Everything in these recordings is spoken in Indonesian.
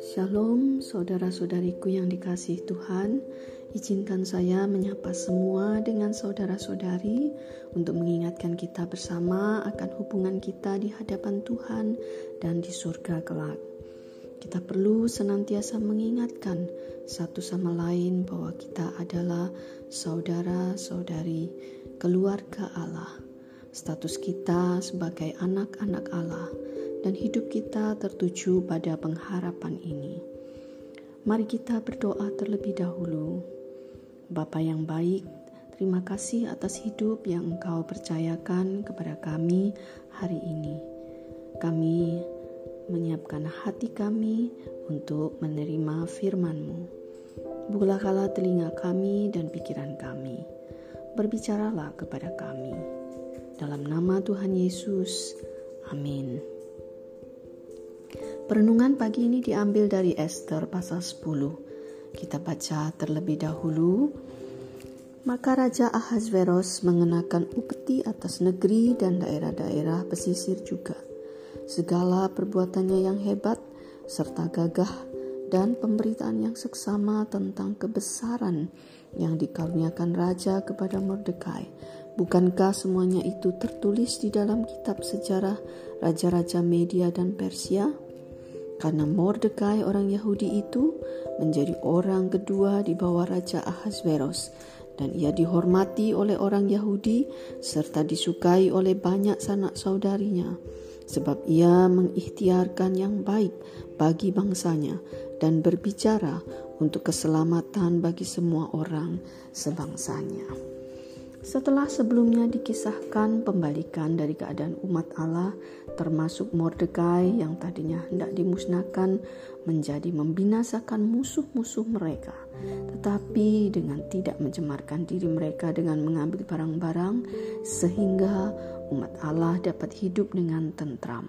Shalom, saudara-saudariku yang dikasih Tuhan. Izinkan saya menyapa semua dengan saudara-saudari untuk mengingatkan kita bersama akan hubungan kita di hadapan Tuhan dan di surga kelak. Kita perlu senantiasa mengingatkan satu sama lain bahwa kita adalah saudara-saudari keluarga Allah. Status kita sebagai anak-anak Allah dan hidup kita tertuju pada pengharapan ini. Mari kita berdoa terlebih dahulu. Bapa yang baik, terima kasih atas hidup yang Engkau percayakan kepada kami hari ini. Kami menyiapkan hati kami untuk menerima firman-Mu. Bukalah telinga kami dan pikiran kami. Berbicaralah kepada kami. Dalam nama Tuhan Yesus, amin. Perenungan pagi ini diambil dari Esther pasal 10. Kita baca terlebih dahulu. Maka Raja Ahasveros mengenakan upeti atas negeri dan daerah-daerah pesisir juga. Segala perbuatannya yang hebat serta gagah dan pemberitaan yang seksama tentang kebesaran yang dikaruniakan raja kepada Mordekai. Bukankah semuanya itu tertulis di dalam kitab sejarah raja-raja Media dan Persia? Karena Mordekai orang Yahudi itu menjadi orang kedua di bawah Raja Ahasveros dan ia dihormati oleh orang Yahudi serta disukai oleh banyak sanak saudarinya sebab ia mengikhtiarkan yang baik bagi bangsanya dan berbicara untuk keselamatan bagi semua orang sebangsanya. Setelah sebelumnya dikisahkan pembalikan dari keadaan umat Allah, termasuk Mordekai yang tadinya hendak dimusnahkan menjadi membinasakan musuh-musuh mereka, tetapi dengan tidak mencemarkan diri mereka dengan mengambil barang-barang, sehingga umat Allah dapat hidup dengan tentram.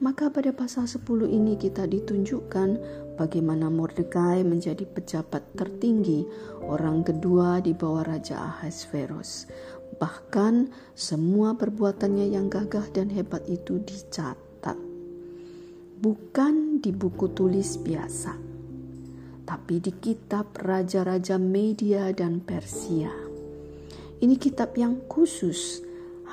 Maka pada pasal 10 ini kita ditunjukkan bagaimana Mordekai menjadi pejabat tertinggi orang kedua di bawah Raja Ahasveros. Bahkan semua perbuatannya yang gagah dan hebat itu dicatat. Bukan di buku tulis biasa, tapi di kitab Raja-Raja Media dan Persia. Ini kitab yang khusus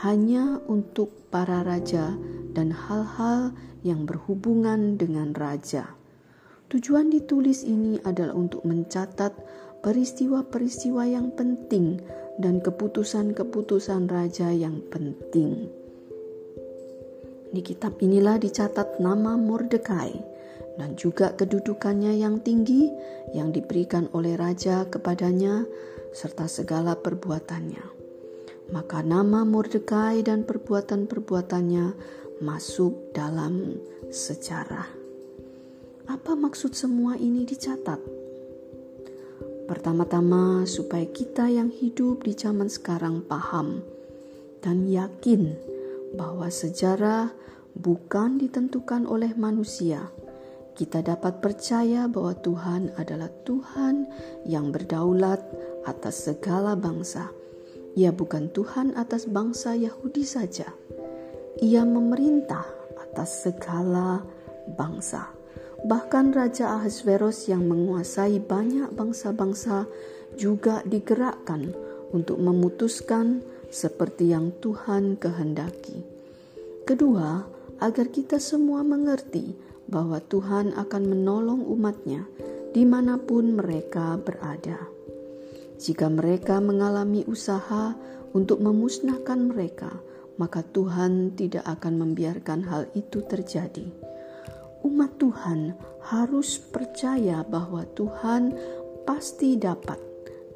hanya untuk para raja dan hal-hal yang berhubungan dengan raja. Tujuan ditulis ini adalah untuk mencatat peristiwa-peristiwa yang penting dan keputusan-keputusan raja yang penting. Di kitab inilah dicatat nama Mordekai dan juga kedudukannya yang tinggi yang diberikan oleh raja kepadanya serta segala perbuatannya. Maka nama Mordekai dan perbuatan-perbuatannya masuk dalam sejarah. Apa maksud semua ini dicatat? Pertama-tama, supaya kita yang hidup di zaman sekarang paham dan yakin bahwa sejarah bukan ditentukan oleh manusia. Kita dapat percaya bahwa Tuhan adalah Tuhan yang berdaulat atas segala bangsa. Ia bukan Tuhan atas bangsa Yahudi saja ia memerintah atas segala bangsa. Bahkan Raja Ahasveros yang menguasai banyak bangsa-bangsa juga digerakkan untuk memutuskan seperti yang Tuhan kehendaki. Kedua, agar kita semua mengerti bahwa Tuhan akan menolong umatnya di mana pun mereka berada. Jika mereka mengalami usaha untuk memusnahkan mereka, maka Tuhan tidak akan membiarkan hal itu terjadi. Umat Tuhan harus percaya bahwa Tuhan pasti dapat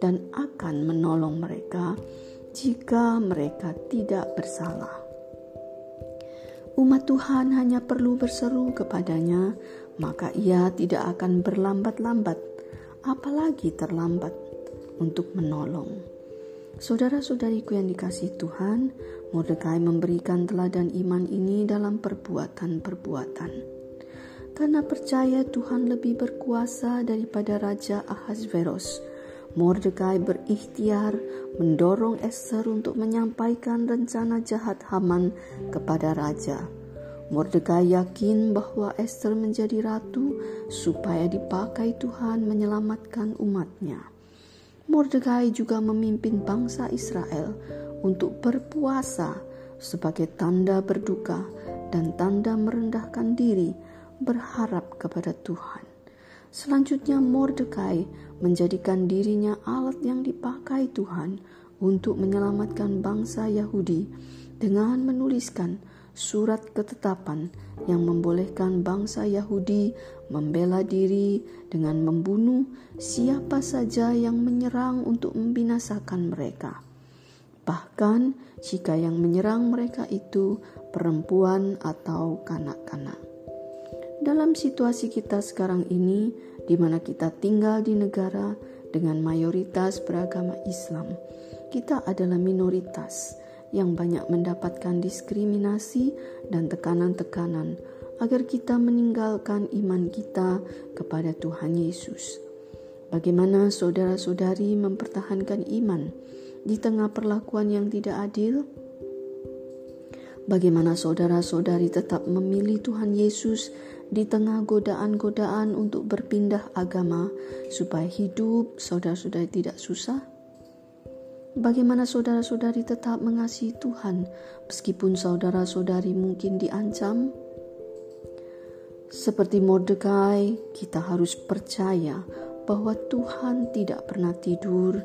dan akan menolong mereka jika mereka tidak bersalah. Umat Tuhan hanya perlu berseru kepadanya, maka ia tidak akan berlambat-lambat, apalagi terlambat untuk menolong. Saudara-saudariku yang dikasih Tuhan, Mordekai memberikan teladan iman ini dalam perbuatan-perbuatan. Karena percaya Tuhan lebih berkuasa daripada Raja Ahasveros, Mordekai berikhtiar mendorong Esther untuk menyampaikan rencana jahat Haman kepada raja. Mordekai yakin bahwa Esther menjadi ratu supaya dipakai Tuhan menyelamatkan umatnya. Mordekai juga memimpin bangsa Israel untuk berpuasa sebagai tanda berduka dan tanda merendahkan diri berharap kepada Tuhan. Selanjutnya Mordekai menjadikan dirinya alat yang dipakai Tuhan untuk menyelamatkan bangsa Yahudi dengan menuliskan surat ketetapan yang membolehkan bangsa Yahudi membela diri dengan membunuh siapa saja yang menyerang untuk membinasakan mereka. Bahkan jika yang menyerang mereka itu perempuan atau kanak-kanak. Dalam situasi kita sekarang ini, di mana kita tinggal di negara dengan mayoritas beragama Islam, kita adalah minoritas yang banyak mendapatkan diskriminasi dan tekanan-tekanan agar kita meninggalkan iman kita kepada Tuhan Yesus. Bagaimana saudara-saudari mempertahankan iman di tengah perlakuan yang tidak adil? Bagaimana saudara-saudari tetap memilih Tuhan Yesus di tengah godaan-godaan untuk berpindah agama supaya hidup saudara-saudari tidak susah? Bagaimana saudara-saudari tetap mengasihi Tuhan meskipun saudara-saudari mungkin diancam? Seperti Mordekai, kita harus percaya bahwa Tuhan tidak pernah tidur,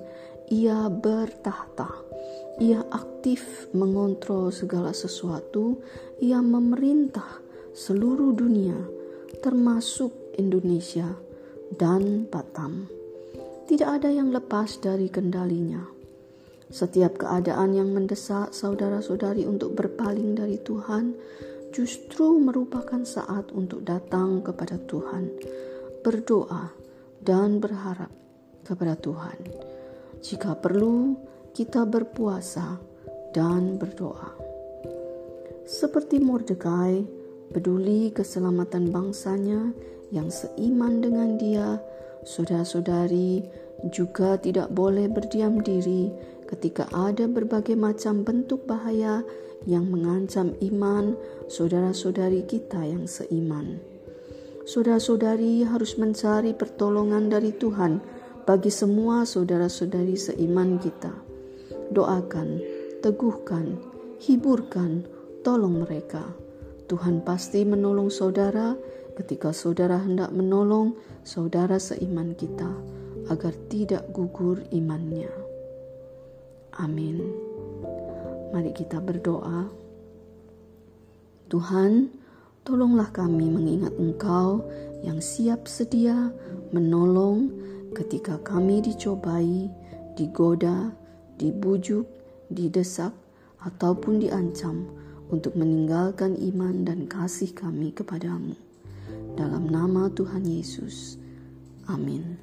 Ia bertahta ia aktif mengontrol segala sesuatu, ia memerintah seluruh dunia, termasuk Indonesia dan Batam. Tidak ada yang lepas dari kendalinya. Setiap keadaan yang mendesak saudara-saudari untuk berpaling dari Tuhan justru merupakan saat untuk datang kepada Tuhan, berdoa, dan berharap kepada Tuhan. Jika perlu, kita berpuasa dan berdoa. Seperti Mordekai, peduli keselamatan bangsanya yang seiman dengan dia, saudara-saudari juga tidak boleh berdiam diri ketika ada berbagai macam bentuk bahaya yang mengancam iman saudara-saudari kita yang seiman. Saudara-saudari harus mencari pertolongan dari Tuhan bagi semua saudara-saudari seiman kita doakan, teguhkan, hiburkan, tolong mereka. Tuhan pasti menolong saudara ketika saudara hendak menolong saudara seiman kita agar tidak gugur imannya. Amin. Mari kita berdoa. Tuhan, tolonglah kami mengingat Engkau yang siap sedia menolong ketika kami dicobai, digoda, dibujuk, didesak, ataupun diancam untuk meninggalkan iman dan kasih kami kepadamu. Dalam nama Tuhan Yesus. Amin.